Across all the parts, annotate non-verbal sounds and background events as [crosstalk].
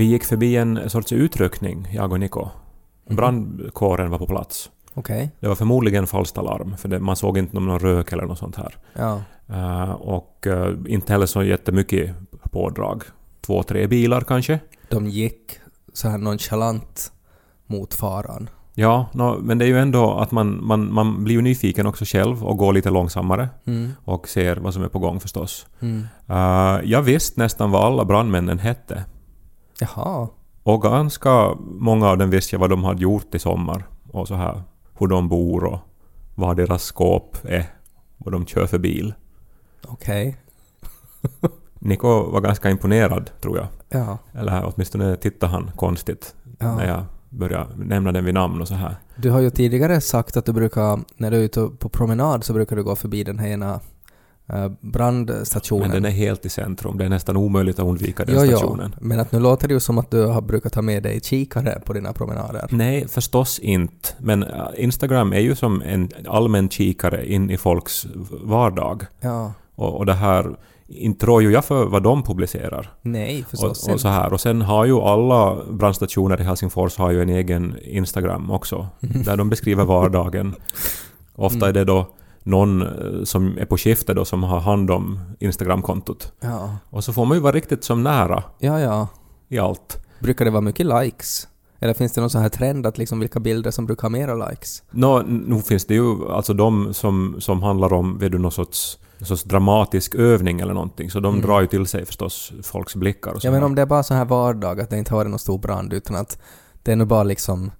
Vi gick förbi en sorts utryckning, jag och Niko. Brandkåren var på plats. Okej. Det var förmodligen falskt alarm, för det, man såg inte någon rök eller något sånt här. Ja. Eh, och eh, inte heller så jättemycket pådrag. Två, tre bilar kanske. De gick så här nonchalant mot faran. Ja, nå, men det är ju ändå att man, man, man blir ju nyfiken också själv och går lite långsammare Mm. och ser vad som är på gång förstås. Mm. Uh, jag visste nästan vad alla brandmännen hette. Jaha. Och ganska många av dem visste jag vad de hade gjort i sommar. Och så här hur de bor och vad deras skåp är. Vad de kör för bil. Okej. [laughs] Niko var ganska imponerad, tror jag. Ja. Eller åtminstone tittade han konstigt Ja. när jag började nämna den vid namn och så här. Du har ju tidigare sagt att du brukar, när du är ute på promenad så brukar du gå förbi den här ena brandstationen. Men den är helt i centrum. Det är nästan omöjligt att undvika den jo, jo. stationen. Men att nu låter det ju som att du har brukat ta med dig kikare på dina promenader. Nej, förstås inte. Men äh, Instagram är ju som en allmän kikare in i folks vardag. Ja. Och, och det här, inte rår ju jag för vad de publicerar. Nej, förstås Och, och så här. Och sen har ju alla brandstationer i Helsingfors har ju en egen Instagram också. Där de beskriver vardagen. [laughs] Ofta är det då någon eh, som är på skiftet då som har hand om Instagramkontot. Ja. Och så får man ju vara riktigt som nära Ja, ja. i allt. Brukar det vara mycket likes? Eller finns det någon sån här trend att liksom vilka bilder som brukar ha mera likes? Nå, nu finns det ju alltså de som, som handlar om vet du, någon sorts, någon sorts dramatisk övning eller någonting, så de drar ju till sig förstås folks blickar och. Ja men om det är bara så här vardag, att det inte har varit någon stor brand utan att det är nu bara liksom...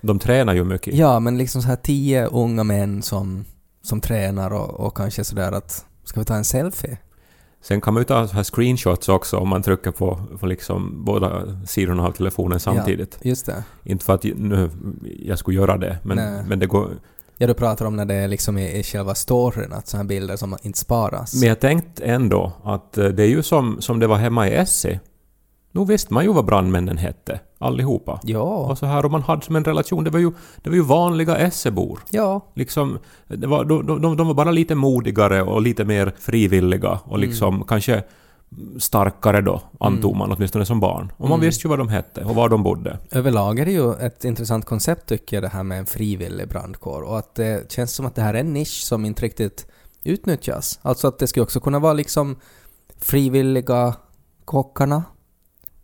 De tränar ju mycket. Ja, men liksom så här tio unga män som, som tränar och, och kanske sådär att ska vi ta en selfie? Sen kan man ju ta så här screenshots också om man trycker på, på liksom båda sidorna av telefonen samtidigt. Ja, just det. Inte för att nu, jag skulle göra det, men, Nej. men det går... Ja, du pratar om när det är liksom i, i själva storyn, att sådana här bilder som inte sparas. Men jag tänkte ändå att eh, det är ju som, som det var hemma i Essie. Nu visste man ju vad brandmännen hette, allihopa. Ja. Och så här, och man hade som en relation, det var ju, det var ju vanliga Essebor. Ja. Liksom, det var, de, de, de var bara lite modigare och lite mer frivilliga Mm. och liksom kanske starkare då, antog man åtminstone som barn. Och man Mm. visste ju vad de hette och var de bodde. Överlag är det ju ett intressant koncept tycker jag det här med en frivillig brandkår och att det känns som att det här är en nisch som inte riktigt utnyttjas. Alltså att det skulle också kunna vara liksom frivilliga kockarna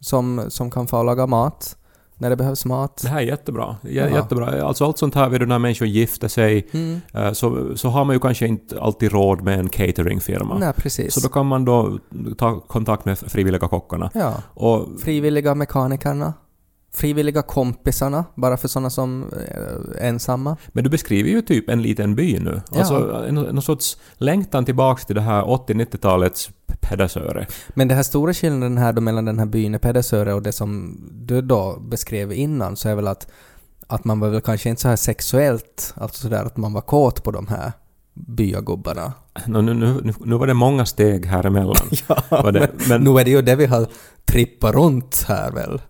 som, som kan få laga mat när det behövs mat. Det här är jättebra. J-. Jättebra. Alltså allt sånt här, vid du, när människor gifter sig, Mm. eh, så, så har man ju kanske inte alltid råd med en cateringfirma. Nej, precis. Så då kan man då ta kontakt med frivilliga kockarna. Ja. Och Frivilliga mekanikerna. Frivilliga kompisarna, bara för sådana som är ensamma. Men du beskriver ju typ en liten by nu. Ja. Alltså en, en sorts längtan tillbaks till det här 80-90-talets Pedersöre. Men den här stora skillnaden här då mellan den här byn Pedersöre och det som du då beskrev innan så är väl att, att man var väl kanske inte så här sexuellt, alltså sådär att man var kåt på de här byagubbarna. Nå, nu, nu, nu- var det många steg här emellan. [laughs] Ja, det- men, men- nu är det ju det vi har trippat runt här väl.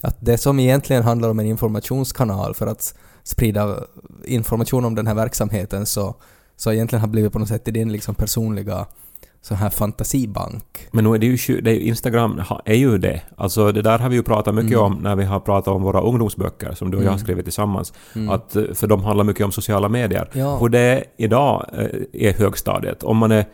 Att det som egentligen handlar om en informationskanal för att sprida information om den här verksamheten så, så egentligen har blivit på något sätt i din liksom personliga så här fantasibank. Men nu är det ju, det är ju Instagram är ju det. Alltså det där har vi ju pratat mycket Mm. om när vi har pratat om våra ungdomsböcker som du och jag har Mm. skrivit tillsammans. Mm. Att, eh, för de handlar mycket om sociala medier. Ja. Och det idag eh, är högstadiet. Om man är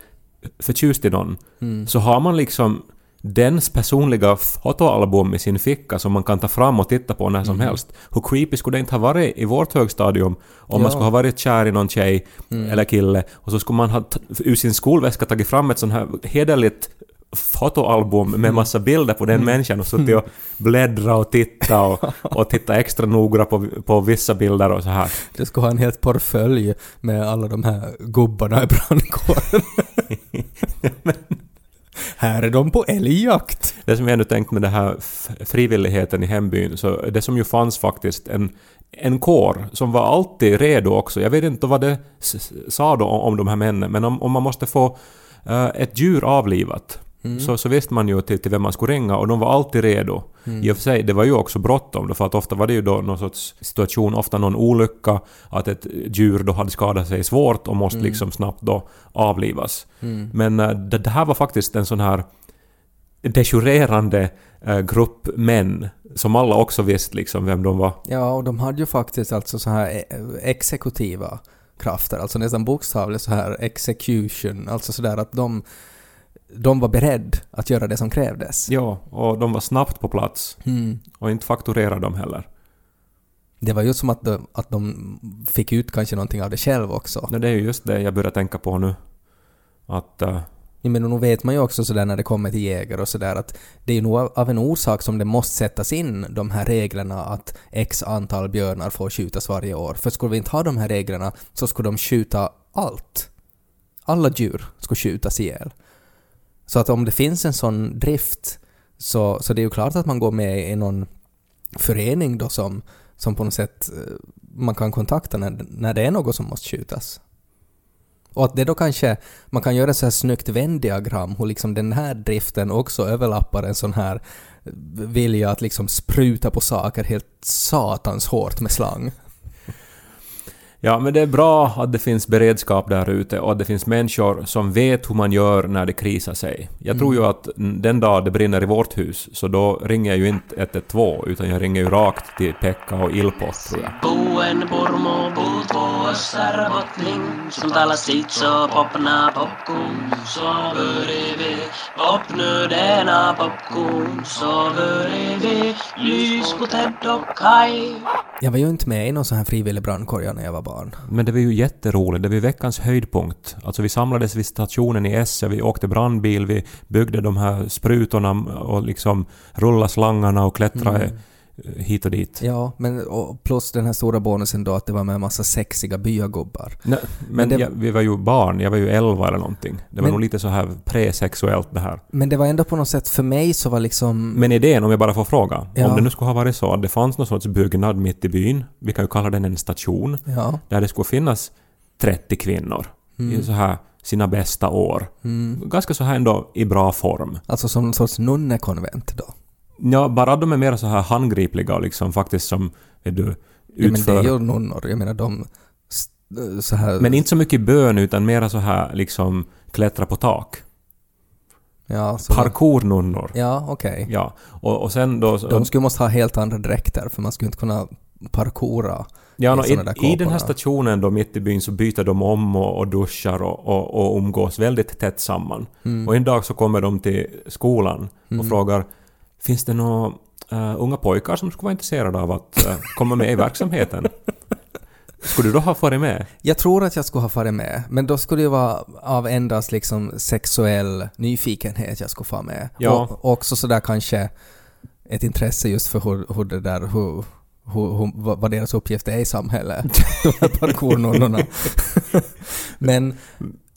förtjust i någon Mm. så har man liksom dens personliga fotoalbum i sin ficka som man kan ta fram och titta på när som Mhm. helst. Hur creepy skulle det inte ha varit i vårt högstadium om man Ja. skulle ha varit kär i någon tjej Mm. eller kille och så skulle man ha ur sin skolväska tagit fram ett sånt här hederligt fotoalbum Mm. med massa bilder på den människan och suttit och [laughs] bläddra och titta och, och titta extra noga på, på vissa bilder och så här. Du ska ha en helt portfölj med alla de här gubbarna i brandkåren. [laughs] Här är de på älgjakt! Det som jag ännu tänkt med det här frivilligheten i hembyn, så det som ju fanns faktiskt en, en kår som var alltid redo också. Jag vet inte vad det sa då om, de här männen, men om, om man måste få uh, ett djur avlivat så, så visste man ju till, till vem man skulle ringa och de var alltid redo. I och för sig, det var ju också bråttom då, för att ofta var det ju då någon sorts situation, ofta någon olycka, att ett djur då hade skadat sig svårt och måste liksom snabbt då avlivas. Men eh, det, det här var faktiskt en sån här dejurerande eh, grupp män som alla också visste liksom vem de var. Ja, och de hade ju faktiskt alltså så här eh, exekutiva krafter, alltså nästan bokstavligt så här execution, alltså sådär att de, de var beredd att göra det som krävdes. Ja, och de var snabbt på plats. Mm. Och inte fakturerade de heller. Det var ju som att de, att de fick ut kanske någonting av det själv också. Nej, Det är ju just det jag börjar tänka på nu. Att... eh, Jag menar, nu vet man ju också sådär när det kommer till jägare och sådär att det är ju nog av- av en orsak som det måste sättas in de här reglerna att x antal björnar får skjutas varje år. För skulle vi inte ha de här reglerna så skulle de skjuta allt. Alla djur skulle skjutas ihjäl. Så att om det finns en sån drift så, så det är ju klart att man går med i någon förening då som, som på något sätt eh, man kan kontakta när, när det är något som måste skjutas. Och att det då kanske, man kan göra så här snyggt vändiagram hur liksom den här driften också överlappar en sån här eh, vilja att liksom spruta på saker helt satans hårt med slang. Ja, men det är bra att det finns beredskap där ute och att det finns människor som vet hur man gör när det krisar sig. Jag tror ju att den dag det brinner i vårt hus, så då ringer jag ju inte 112, utan jag ringer ju rakt till Pekka och Ilpo, tror jag. Jag var ju inte med i någon sån här frivillig brandkår när jag var barn. Men det var ju jätteroligt, det var ju veckans höjdpunkt. Alltså vi samlades vid stationen i Esse, vi åkte brandbil, vi byggde de här sprutorna och liksom rullade slangarna och klättrade hit och dit. Ja, men och plus den här stora bonusen då att det var med en massa sexiga byagubbar. Nej, men det- jag, vi var ju barn, jag var ju 11 eller någonting. Det var Men- nog lite så här presexuellt det här. Men det var ändå på något sätt för mig så var liksom... Men idén, om jag bara får fråga, Ja. om det nu skulle ha varit så att det fanns någon sorts byggnad mitt i byn, vi kan ju kalla den en station, Ja. där det skulle finnas 30 kvinnor i så här sina bästa år. Ganska så här ändå i bra form. Alltså som någon sorts nunnekonvent då. Ja, bara de är mer så här handgripliga och liksom faktiskt som, vet du, Ja, men det utför... är ju nunnor. Jag menar de... s- Så här... men inte så mycket bön utan mera så här liksom klättra på tak. Ja, så Parkournunnor. Ja, okej. Ja, och, och sen då... De skulle måste ha helt andra dräkter för man skulle inte kunna parkoura. Ja, i no, där i, I den här stationen då mitt i byn så byter de om och, och duschar och, och, och umgås väldigt tätt samman. Mm. Och en dag så kommer de till skolan och frågar Finns det några uh, unga pojkar som skulle vara intresserade av att eh, komma med i verksamheten? Skulle du då ha farit med? Jag tror att jag skulle ha farit med, men då skulle det vara av endast liksom sexuell nyfikenhet jag skulle få med. Ja. Och också sådär kanske ett intresse just för hur, hur det där, hur, hur, hur, vad deras uppgift är i samhället. [laughs] De här parkournunnorna. [laughs] men,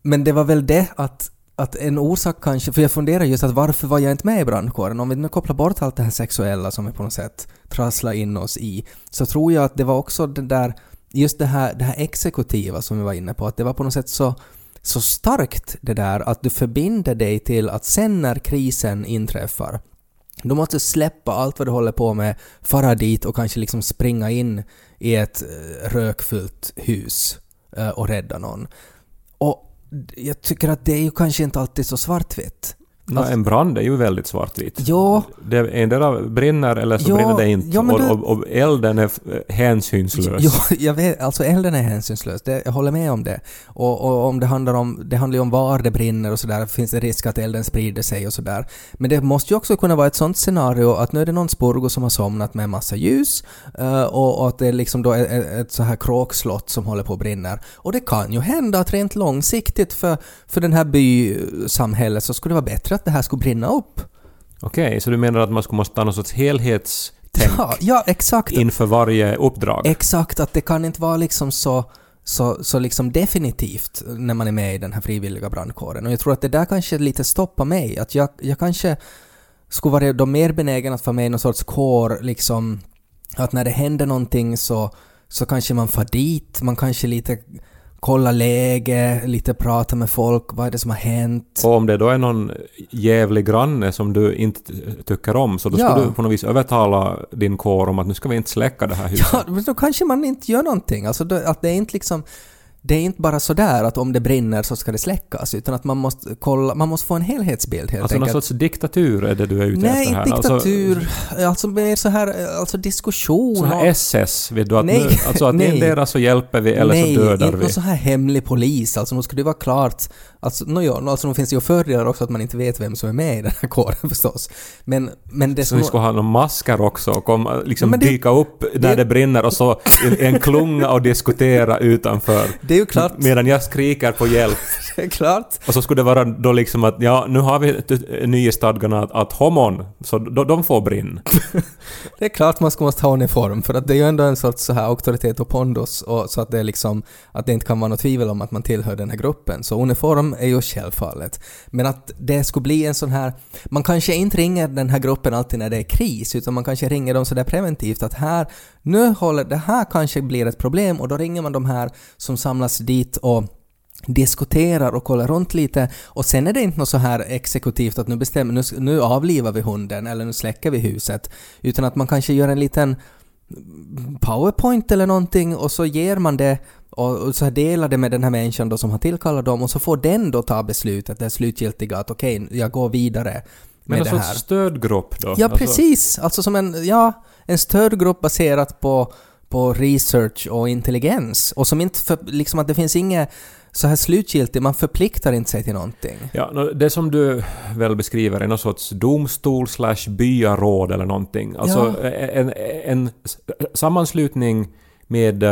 men det var väl det att att en orsak kanske, för jag funderar just att varför var jag inte med i brandkåren? Om vi nu kopplar bort allt det här sexuella som vi på något sätt trasslar in oss i, så tror jag att det var också det där, just det här, det här exekutiva som vi var inne på, att det var på något sätt så, så starkt det där att du förbinder dig till att sen när krisen inträffar, du måste släppa allt vad du håller på med, fara dit och kanske liksom springa in i ett eh, rökfyllt rökfullt hus eh, och rädda någon. Och jag tycker att det är ju kanske inte alltid så svartvitt. Ja, Alltså- en brand är ju väldigt svartvit. Ja, Det, endera brinner eller så Ja, brinner det inte. ja, men och, du- och, och elden är f- hänsynslös. Ja, [laughs] jag vet, alltså elden är hänsynslös, det, jag håller med om det. Och, och om det handlar om, det handlar om var det brinner och sådär, finns det risk att elden sprider sig och sådär. Men det måste ju också kunna vara ett sånt scenario att nu är det någon spurgo som har somnat med en massa ljus eh, och, att det är liksom då ett, ett, ett så här kråkslott som håller på att brinna. Och det kan ju hända att rent långsiktigt för, för den här bysamhället så skulle det vara bättre att det här skulle brinna upp. Okej, så du menar att man skulle måste ta någon sorts helhetstänk Ja, ja exakt. inför varje uppdrag? Exakt, att det kan inte vara liksom så så, så liksom definitivt när man är med i den här frivilliga brandkåren. Och jag tror att det där kanske lite stoppar mig. Att jag, jag kanske skulle vara då mer benägen att vara med i någon sorts kår, liksom att när det händer någonting så, så kanske man far dit, man kanske lite kollar läge, lite pratar med folk, vad är det som har hänt? Och om det då är någon jävlig granne som du inte tycker om, så då Ja. ska du på något vis övertala din kår om att nu ska vi inte släcka det här huset. Ja, men då kanske man inte gör någonting. Alltså då, att det är inte liksom det är inte bara sådär att om det brinner så ska det släckas, utan att man måste kolla, man måste få en helhetsbild helt Alltså någon enkelt. sorts diktatur är det du är ute Nej, efter här. inte Alltså, diktatur. Alltså, mer så här, alltså diskussion. sån här SS, vet du, att, Nej, nu, alltså att [laughs] nej. endera så hjälper vi eller Nej, så dödar inte vi. någon så här hemlig polis. Alltså, nu ska det vara klart. Alltså, no, ja, alltså, nu finns det ju fördelar också att man inte vet vem som är med i den här kåren [laughs] förstås. Men, men det Så som... vi ska ha några masker också och komma, liksom det- dyka upp när det- det, brinner och så en klunga och diskutera utanför. Det är ju klart. Medan jag skriker på hjälp. [laughs] Det är klart. Och så skulle det vara då liksom att ja, nu har vi nya stadgarna att, att homon, så de, de får brinn. [laughs] Det är klart man ska måste ha uniform, för att det är ju ändå en sorts så här auktoritet och pondus, och så att det är liksom, att det inte kan vara något tvivel om att man tillhör den här gruppen. Så uniform är ju självfallet. Men att det skulle bli en sån här, man kanske inte ringer den här gruppen alltid när det är kris, utan man kanske ringer dem sådär preventivt att här, nu håller, det här kanske blir ett problem, och då ringer man de här som samlas dit och diskuterar och kollar runt lite och sen är det inte något så här exekutivt att nu bestämmer, nu, nu avlivar vi hunden eller nu släcker vi huset utan att man kanske gör en liten powerpoint eller någonting och så ger man det och, så delar det med den här människan då som har tillkallat dem och så får den då ta beslutet, det slutgiltiga att okej, jag går vidare Men med en det här. stödgrupp då? Ja, Alltså, precis. Alltså som en, ja, en stödgrupp baserat på, på research och intelligens. Och som inte, för, liksom att det finns inget så här slutgiltigt, man förpliktar inte sig till någonting. Ja, det som du väl beskriver är någon sorts domstol slash byaråd eller någonting. Alltså en, en s- sammanslutning med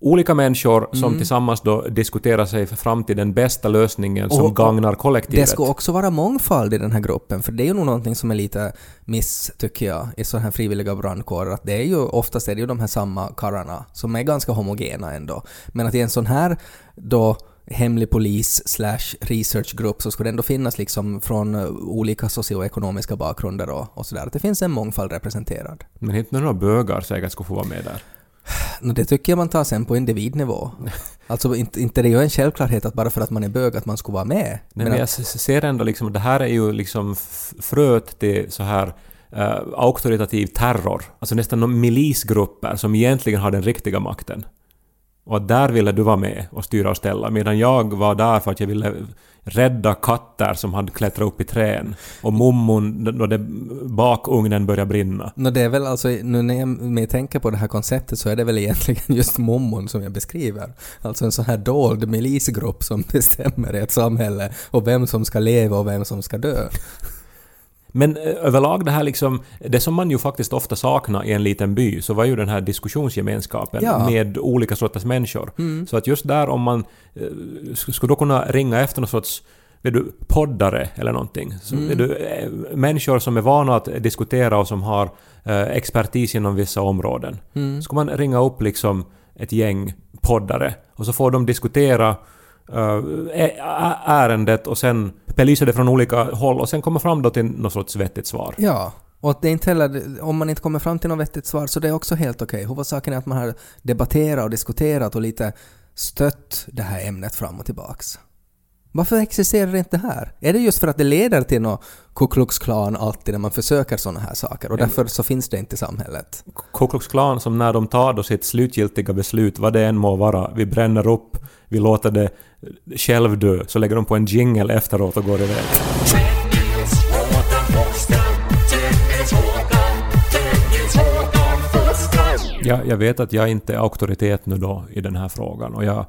olika människor som Mm. tillsammans då diskuterar sig fram till den bästa lösningen som och gagnar kollektivet. Det ska också vara mångfald i den här gruppen, för det är ju nog någonting som är lite miss, tycker jag, i sådana här frivilliga brandkårer. Att det är ju, oftast är det ju de här samma karlarna som är ganska homogena ändå. Men att i en sån här då hemlig polis slash researchgrupp så skulle det ändå finnas liksom från eh, olika socioekonomiska bakgrunder och, och sådär. Det finns en mångfald representerad. Men inte några bögar säkert skulle få vara med där. Det tycker jag man tar sen på individnivå. [laughs] Alltså inte, inte det är ju en självklarhet att bara för att man är bög att man skulle vara med. Nej, men jag ser ändå liksom att det här är ju liksom fröet till så här eh, auktoritativ terror. Alltså nästan milisgrupper som egentligen har den riktiga makten. Och att där ville du vara med och styra och ställa, medan jag var där för att jag ville rädda katter som hade klättrat upp i trän. Och mummon, då det bakugnen började brinna. No, det är väl alltså, nu när jag med tänker på det här konceptet så är det väl egentligen [laughs] just mommon som jag beskriver. Alltså en sån här dold milisgrupp som [laughs] bestämmer i ett samhälle och vem som ska leva och vem som ska dö. Men eh, överlag det här liksom, det som man ju faktiskt ofta saknar i en liten by, så var ju den här diskussionsgemenskapen Ja. med olika sorters människor. Mm. Så att just där om man eh, sk- skulle då kunna ringa efter någon sorts vet du, poddare eller någonting. Så, Mm. vet du, eh, människor som är vana att diskutera och som har eh, expertis inom vissa områden. Mm. Ska man ringa upp liksom ett gäng poddare och så får de diskutera ärendet och sen belysa det från olika håll och sen komma fram då till något sorts vettigt svar. Ja. Och det är inte heller, om man inte kommer fram till något vettigt svar så det är också helt okej. Huvudsaken är att man har debatterat och diskuterat och lite stött det här ämnet fram och tillbaks. Varför existerar inte det här? Är det just för att det leder till något Ku Klux Klan alltid när man försöker sådana här saker och därför så finns det inte i samhället? Ku Klux Klan som när de tar då sitt slutgiltiga beslut, vad det än må vara, vi bränner upp, vi låter det själv dö, så lägger de på en jingle efteråt och går iväg. Ja, jag vet att jag inte är auktoritet nu då i den här frågan och jag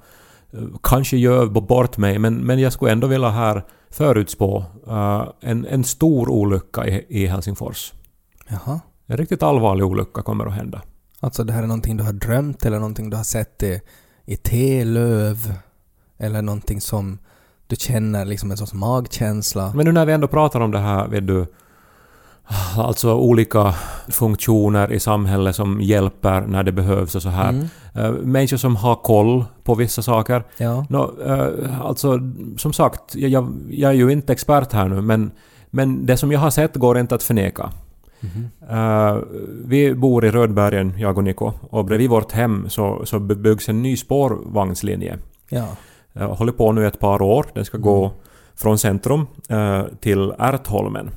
kanske gör b- bort mig men, men jag skulle ändå vilja här förutspå eh, en, en stor olycka i, i Helsingfors. Jaha. En riktigt allvarlig olycka kommer att hända. Alltså det här är någonting du har drömt eller någonting du har sett i, i telöv eller någonting som du känner liksom en sorts magkänsla. Men nu när vi ändå pratar om det här, vet du, Alltså olika funktioner i samhället som hjälper när det behövs och så här. Mm. Eh, människor som har koll på vissa saker. Ja. Nå, eh, alltså, som sagt, jag, jag, jag är ju inte expert här nu, men, men det som jag har sett går inte att förneka. Eh, vi bor i Rödbergen, jag och Niko, och bredvid vårt hem så, så byggs en ny spårvagnslinje. Ja. Håller på nu ett par år. Den ska gå från centrum till Ärtholmen.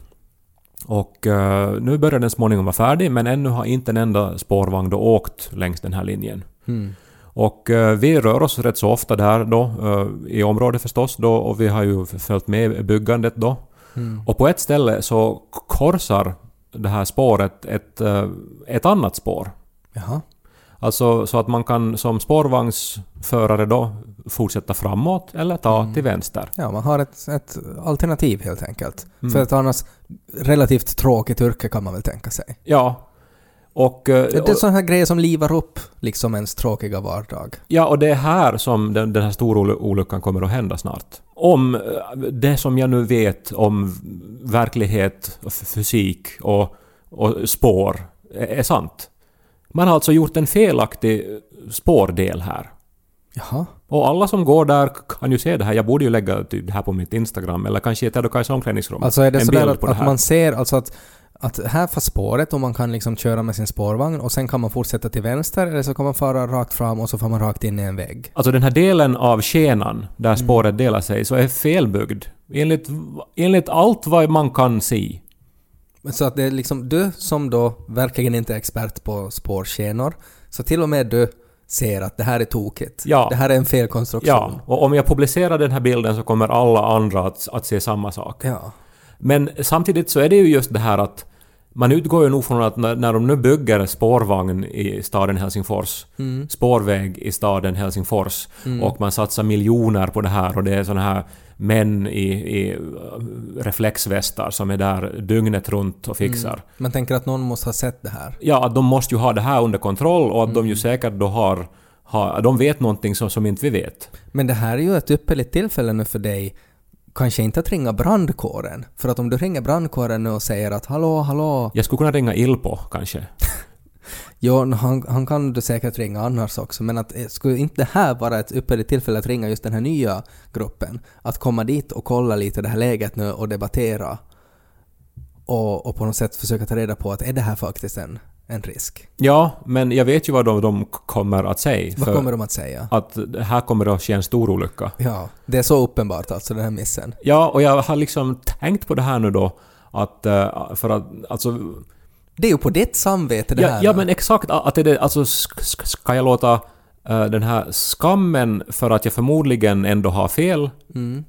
Och eh, nu börjar den småningom vara färdig, men ännu har inte en enda spårvagn då åkt längs den här linjen. Mm. Och eh, vi rör oss rätt så ofta där då, eh, i området förstås då, och vi har ju följt med byggandet då. Mm. Och på ett ställe så korsar det här spåret ett, ett annat spår. Jaha. Alltså så att man kan som spårvagnsförare då fortsätta framåt eller ta till vänster. Ja, man har ett, ett alternativ helt enkelt. Mm. För ett annars relativt tråkigt yrke kan man väl tänka sig. Ja. Och, eh, Det är sådana här grejer som livar upp liksom ens tråkiga vardag. Ja, och det är här som den, den här stora ol- olyckan kommer att hända snart. Om eh, det som jag nu vet om verklighet, fysik och, och spår är, är sant. Man har alltså gjort en felaktig spårdel här. Jaha. Och alla som går där kan ju se det här. Jag borde ju lägga typ det här på mitt Instagram eller kanske i Ted omklädningsrum. Alltså är det sådär att, det att man ser alltså att, att här får spåret och man kan liksom köra med sin spårvagn och sen kan man fortsätta till vänster eller så kan man fara rakt fram och så får man rakt in i en vägg. Alltså den här delen av skenan där spåret delar sig så är felbyggd. Enligt, enligt allt vad man kan se. Så att det är liksom du som då verkligen inte är expert på spårskenor, så till och med du ser att det här är tokigt. Ja. Det här är en felkonstruktion. Ja, och om jag publicerar den här bilden så kommer alla andra att, att se samma sak. Ja. Men samtidigt så är det ju just det här att man utgår ju nog från att när, när de nu bygger spårvagn i staden Helsingfors, spårväg i staden Helsingfors, och man satsar miljoner på det här och det är såna här män i, i reflexvästar som är där dygnet runt och fixar. Man tänker att någon måste ha sett det här. Ja, att de måste ju ha det här under kontroll och att de ju säkert då har, har... De vet någonting som, som inte vi vet. Men det här är ju ett ypperligt tillfälle nu för dig Kanske inte att ringa brandkåren, för att om du ringer brandkåren nu och säger att hallå, hallå, Jag skulle kunna ringa Ilpo kanske. Jo, han, han kan du säkert ringa annars också, men att eh, skulle inte det här vara ett ypperligt tillfälle att ringa just den här nya gruppen? Att komma dit och kolla lite det här läget nu och debattera och, och på något sätt försöka ta reda på att är det här faktiskt en, en risk? Ja, men jag vet ju vad de, de kommer att säga. Vad kommer de att säga? Att här kommer det att ske en stor olycka. Ja, det är så uppenbart alltså, den här missen. Ja, och jag har liksom tänkt på det här nu då att... eh, För att alltså... Det är ju på ditt samvete det Ja, här. ja men exakt, att det är alltså sk- sk- ska jag låta eh, den här skammen för att jag förmodligen ändå har fel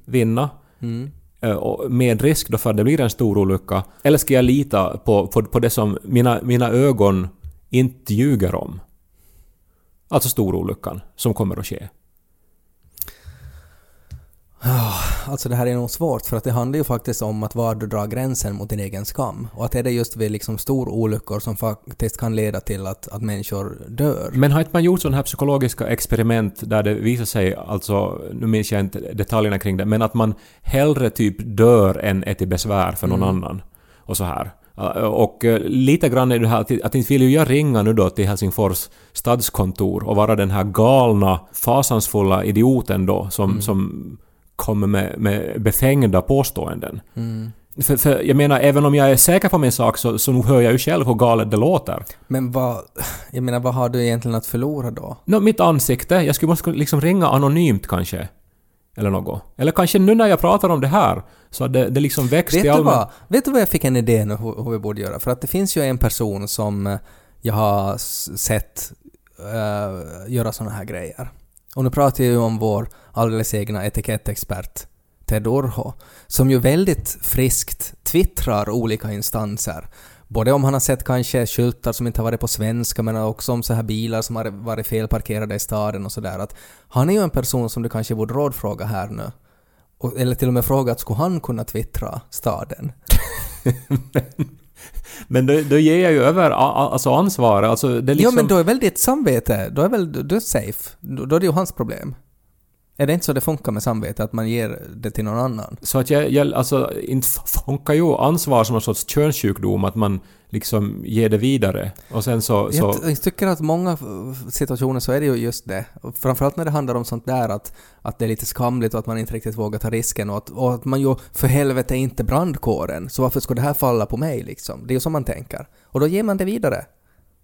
vinna? Mm. Eh, och med risk då för att det blir en stor olycka. Eller ska jag lita på, på, på det som mina, mina ögon inte ljuger om? Alltså storolyckan som kommer att ske. Alltså det här är nog svårt för att det handlar ju faktiskt om att var du drar gränsen mot din egen skam. Och att är det just vid liksom stor olyckor som faktiskt kan leda till att, att människor dör. Men har inte man gjort sådana här psykologiska experiment där det visar sig, alltså, nu minns jag inte detaljerna kring det, men att man hellre typ dör än är till besvär för någon annan. Och så här. Uh, Och eh, lite grann är det här att, inte vill ju jag ringa nu då till Helsingfors stadskontor och vara den här galna, fasansfulla idioten då som, som kommer med, med befängda påståenden. För, för jag menar, även om jag är säker på min sak så, så hör jag ju själv hur galet det låter. Men vad... Jag menar, vad har du egentligen att förlora då? Nå, mitt ansikte. Jag skulle måste liksom ringa anonymt kanske. Eller något. Eller kanske nu när jag pratar om det här, så det, det liksom växt Vet i allmän... vad? Vet du vad jag fick en idé nu hur, hur vi borde göra? För att det finns ju en person som jag har sett eh, göra såna här grejer. Och nu pratar jag ju om vår alldeles egna etikettexpert Ted Urho, som ju väldigt friskt twittrar olika instanser. Både om han har sett kanske skyltar som inte har varit på svenska men också om så här bilar som har varit felparkerade i staden och sådär. Att Han är ju en person som du kanske borde rådfråga här nu. Och, eller till och med fråga att skulle han kunna twittra staden? [laughs] Men då, då ger jag ju över alltså ansvaret. Alltså det liksom... Ja men då är väl ditt samvete, då är väl du safe? Då, då är det ju hans problem. Är det inte så det funkar med samvete, att man ger det till någon annan? Så att jag, jag alltså, inte funkar ju ansvar som en sorts könssjukdom, att man liksom ger det vidare. Och sen så... så Jag, jag tycker att många situationer så är det ju just det. Framförallt när det handlar om sånt där att, att det är lite skamligt och att man inte riktigt vågar ta risken och att, och att man ju för helvete är inte brandkåren, så varför ska det här falla på mig liksom? Det är ju så man tänker. Och då ger man det vidare.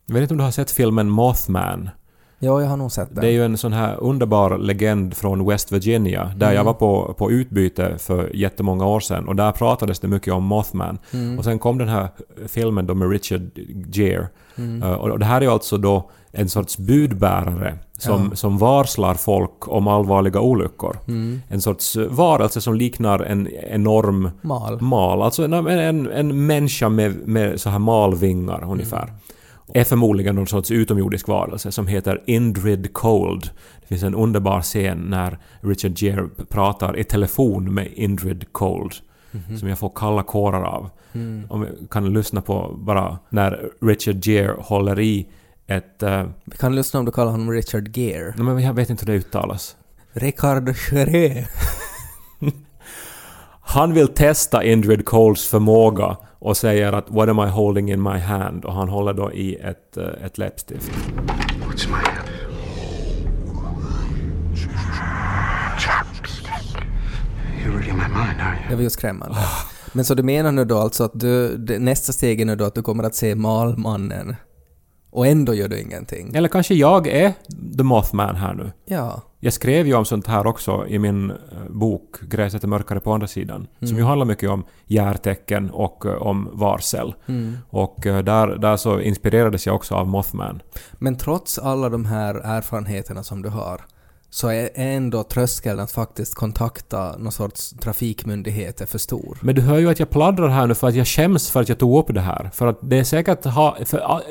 jag vet inte om du har sett filmen Mothman? Ja, jag har nog sett den. Det är ju en sån här underbar legend från West Virginia, där jag var på, på utbyte för jättemånga år sedan och där pratades det mycket om Mothman. Och sen kom den här filmen då med Richard Gere. Uh, och det här är ju alltså då en sorts budbärare som, som varslar folk om allvarliga olyckor. En sorts eh, varelse som liknar en enorm Mal. mal, alltså en, en, en människa med, med så här malvingar ungefär. Är förmodligen någon sorts utomjordisk varelse som heter Indrid Cold. Det finns en underbar scen när Richard Gere pratar i telefon med Indrid Cold. Som jag får kalla kårar av. Om vi kan lyssna på bara när Richard Gere håller i ett... Uh, Vi kan lyssna om du kallar honom Richard Gere. nej, men jag vet inte hur det uttalas. Richard Gere. [laughs] Han vill testa Indrid Coles förmåga och säger att “What am I holding in my hand?” och han håller då i ett, eh, ett läppstift. What's my hand? You're reading my mind, aren't you? Det var ju skrämmande. Men så du menar nu då alltså att du, nästa steg är nu då att du kommer att se Malmannen och ändå gör du ingenting? Eller kanske jag är The Mothman här nu. Ja. Jag skrev ju om sånt här också i min eh, bok Gräset är mörkare på andra sidan. Som ju handlar mycket om järtecken och eh, om varsel. Och eh, där, där så inspirerades jag också av Mothman. Men trots alla de här erfarenheterna som du har så är ändå tröskeln att faktiskt kontakta någon sorts trafikmyndigheter för stor. Men du hör ju att jag pladdrar här nu för att jag skäms för att jag tog upp det här. För att det är säkert... Ha, för,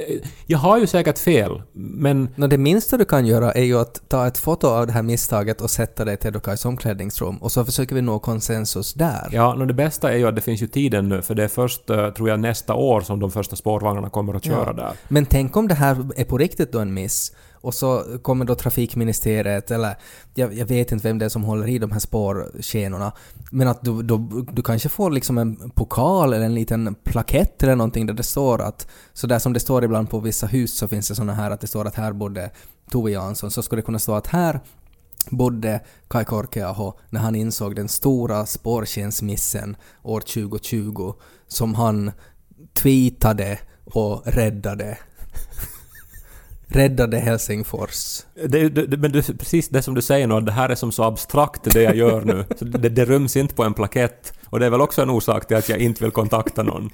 jag har ju säkert fel, men... Nå, det minsta du kan göra är ju att ta ett foto av det här misstaget och sätta det i Tedokais omklädningsrum och så försöker vi nå konsensus där. Ja, no, det bästa är ju att det finns ju tiden nu, för det är först, eh, tror jag, nästa år som de första spårvagnarna kommer att köra Ja. där. Men tänk om det här är på riktigt då en miss och så kommer då trafikministeriet eller jag, jag vet inte vem det är som håller i de här spårskenorna men att du, då, du kanske får liksom en pokal eller en liten plakett eller någonting där det står att så där som det står ibland på vissa hus så finns det såna här att det står att här bodde Tove Jansson så skulle det kunna stå att här bodde Kai Korkeaho när han insåg den stora spårskensmissen år 2020 som han tweetade och räddade räddade Helsingfors. Det, det, det, men det, precis det som du säger nu, att det här är som så abstrakt det jag gör nu. Så det, det ryms inte på en plakett. Och det är väl också en orsak till att jag inte vill kontakta någon.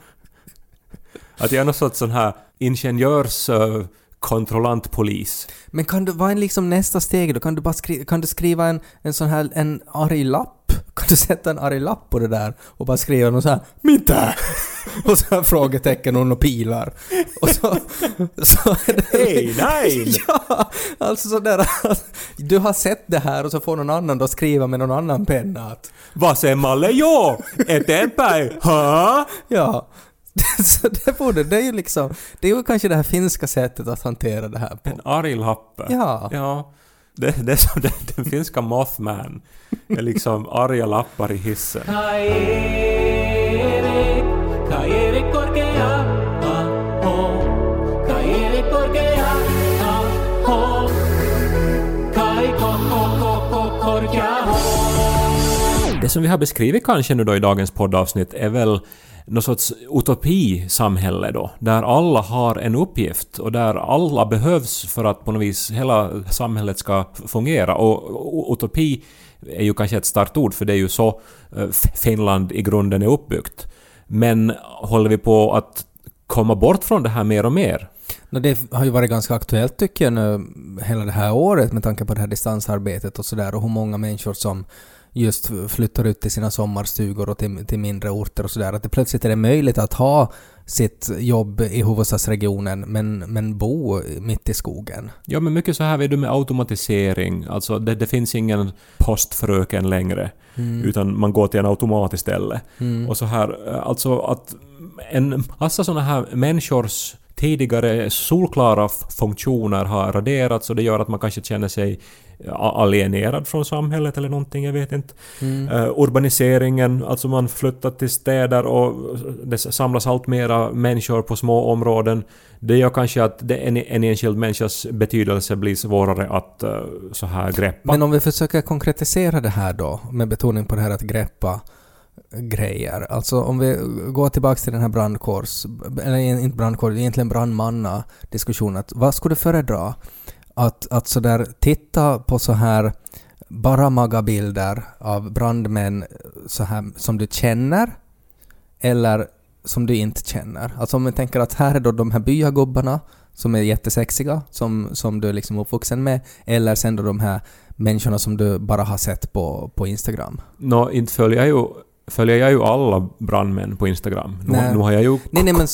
Att jag är någon sorts sån här ingenjörs... Uh, kontrollantpolis. Men kan du, vad är liksom nästa steg då? Kan du bara skri, kan du skriva en, en sån här, en arg lapp? [laughs] Kan du sätta en arg lapp på det där och bara skriva något så här ”Mitä?” [laughs] och så här frågetecken och några pilar. Och så... [laughs] så Hej, nej! Ja! Alltså sådär att du har sett det här och så får någon annan då skriva med någon annan penna att Vasemmalle joo! Eteenpäin! Ha? Ja. [laughs] Så det borde, det är ju liksom, det är ju kanske det här finska sättet att hantera det här på. En arg lappe. Ja. Ja. Det, det är som den, den finska Mothman. Det är liksom arga lappar i hissen. Det som vi har beskrivit kanske nu då i dagens poddavsnitt är väl någon sorts utopisamhälle då, där alla har en uppgift och där alla behövs för att på något vis hela samhället ska fungera. Och utopi är ju kanske ett starkt ord för det är ju så eh, Finland i grunden är uppbyggt. Men håller vi på att komma bort från det här mer och mer? Det har ju varit ganska aktuellt tycker jag nu hela det här året med tanke på det här distansarbetet och sådär och hur många människor som just flyttar ut till sina sommarstugor och till, till mindre orter och sådär. Att det plötsligt är det möjligt att ha sitt jobb i huvudstadsregionen men, men bo mitt i skogen. Ja, men mycket så här vet du med automatisering. Alltså det, det finns ingen postfröken längre. Utan man går till en automat istället. Och så här, alltså att en massa såna här människors tidigare solklara funktioner har raderats och det gör att man kanske känner sig a- alienerad från samhället eller någonting, jag vet inte. Eh, urbaniseringen, alltså man flyttar till städer och det samlas allt mera människor på små områden. Det gör kanske att det, en, en enskild människas betydelse blir svårare att eh, så här greppa. Men om vi försöker konkretisera det här då, med betoning på det här att greppa grejer. Alltså om vi går tillbaka till den här brandkårs... Eller inte brandkår, egentligen brandmanna-diskussionen. att Vad skulle du föredra? Att, att sådär titta på så här bara magabilder av brandmän så här som du känner eller som du inte känner. Alltså om vi tänker att här är då de här byagubbarna som är jättesexiga, som, som du är liksom uppvuxen med, eller sen då de här människorna som du bara har sett på, på Instagram. Nå, inte följer jag ju, följer jag ju alla brandmän på Instagram. Nu, Nej. nu har jag ju Nej, nej men...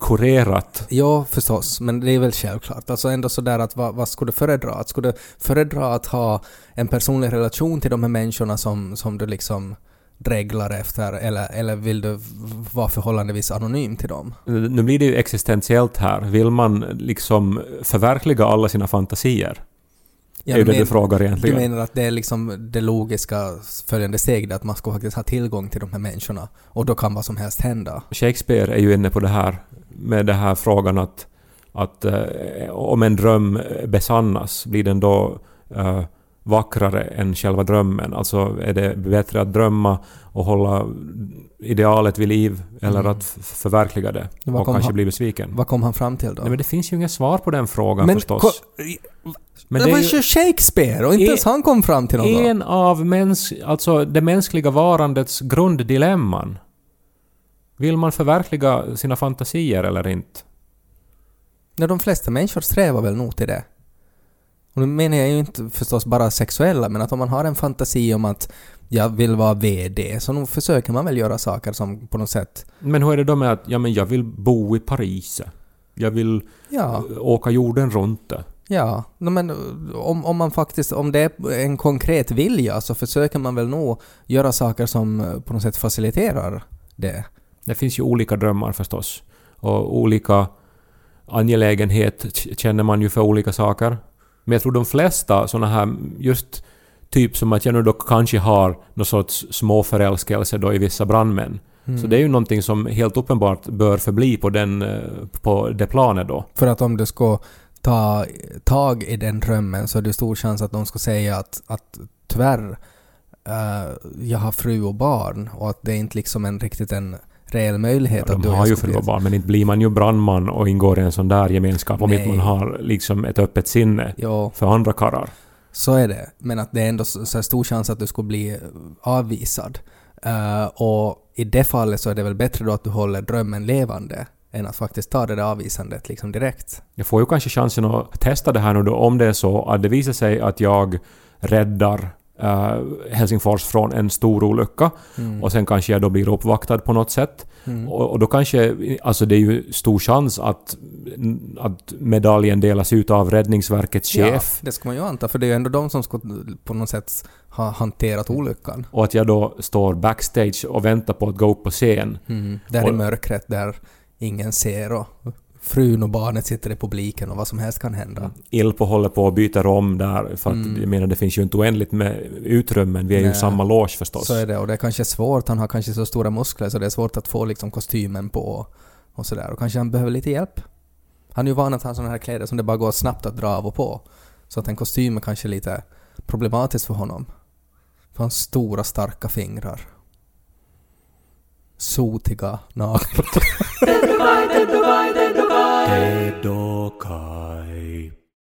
kurerat. Ja, förstås, men det är väl självklart. Alltså ändå sådär att vad, vad skulle du föredra? Att skulle du föredra att ha en personlig relation till de här människorna som, som du liksom dreglar efter, eller, eller vill du vara förhållandevis anonym till dem? Nu blir det ju existentiellt här. Vill man liksom förverkliga alla sina fantasier? Det är det du frågar Du egentligen. menar att det är liksom det logiska följande steget, att man ska faktiskt ha tillgång till de här människorna och då kan vad som helst hända? Shakespeare är ju inne på det här med den här frågan att, att eh, om en dröm besannas, blir den då eh, vackrare än själva drömmen? Alltså är det bättre att drömma och hålla idealet vid liv eller Mm. att förverkliga det och kanske han- bli besviken? Vad kom han fram till då? Nej, men det finns ju inget svar på den frågan förstås. ko- Men det, det var ju Shakespeare och inte En- ens han kom fram till något. en av mäns, alltså det mänskliga varandets grunddilemman. Vill man förverkliga sina fantasier eller inte? Nej, de flesta människor strävar väl nog till det. Och nu menar jag ju inte förstås bara sexuella, men att om man har en fantasi om att jag vill vara VD, så nog försöker man väl göra saker som på något sätt... Men hur är det då med att ja, men jag vill bo i Paris? Jag vill Ja, eh, åka jorden runt? ja. No, men uh, om, om man faktiskt... Om det är en konkret vilja så försöker man väl nog göra saker som uh, på något sätt faciliterar det. Det finns ju olika drömmar förstås. Och olika angelägenhet känner man ju för olika saker. Men jag tror de flesta såna här, just typ som att jag nu då kanske har någon sorts småförälskelse då i vissa brandmän. Mm. Så det är ju någonting som helt uppenbart bör förbli på, den, eh, på det planet då. För att om du ska ta tag i den drömmen så är det stor chans att de ska säga att, att tyvärr, eh, jag har fru och barn och att det är inte liksom en riktigt en reell möjlighet Ja, att de har ju barn, men inte blir man ju brandman och ingår i en sån där gemenskap om inte man har liksom ett öppet sinne Ja, för andra karlar. så är det. Men att det är ändå så, stor chans att du skulle bli eh, avvisad. Eh, och i det fallet så är det väl bättre då att du håller drömmen levande än att faktiskt ta det där avvisandet liksom direkt. Jag får ju kanske chansen att testa det här nu då om det är så att det visar sig att jag räddar eh, Helsingfors från en stor olycka och sen kanske jag då blir uppvaktad på något sätt. Mm. Och, och då kanske, alltså det är ju stor chans att, att medaljen delas ut av Räddningsverkets chef. Ja, det ska man ju anta, för det är ju ändå de som ska på något sätt ha hanterat olyckan. Och att jag då står backstage och väntar på att gå upp på scen. Mm. Där i Och- mörkret där ingen ser och frun och barnet sitter i publiken och vad som helst kan hända. Ilpo håller på och byter om där för att Mm. jag menar det finns ju inte oändligt med utrymmen. Vi är ju i Nej. samma loge förstås. Så är det och det är kanske svårt, han har kanske så stora muskler så det är svårt att få liksom kostymen på och sådär och kanske han behöver lite hjälp. Han är ju van att ha sådana här kläder som det bara går snabbt att dra av och på. Så att en kostym är kanske lite problematiskt för honom. För hans stora starka fingrar. Sotiga naglar. [laughs] Dead. Dawn.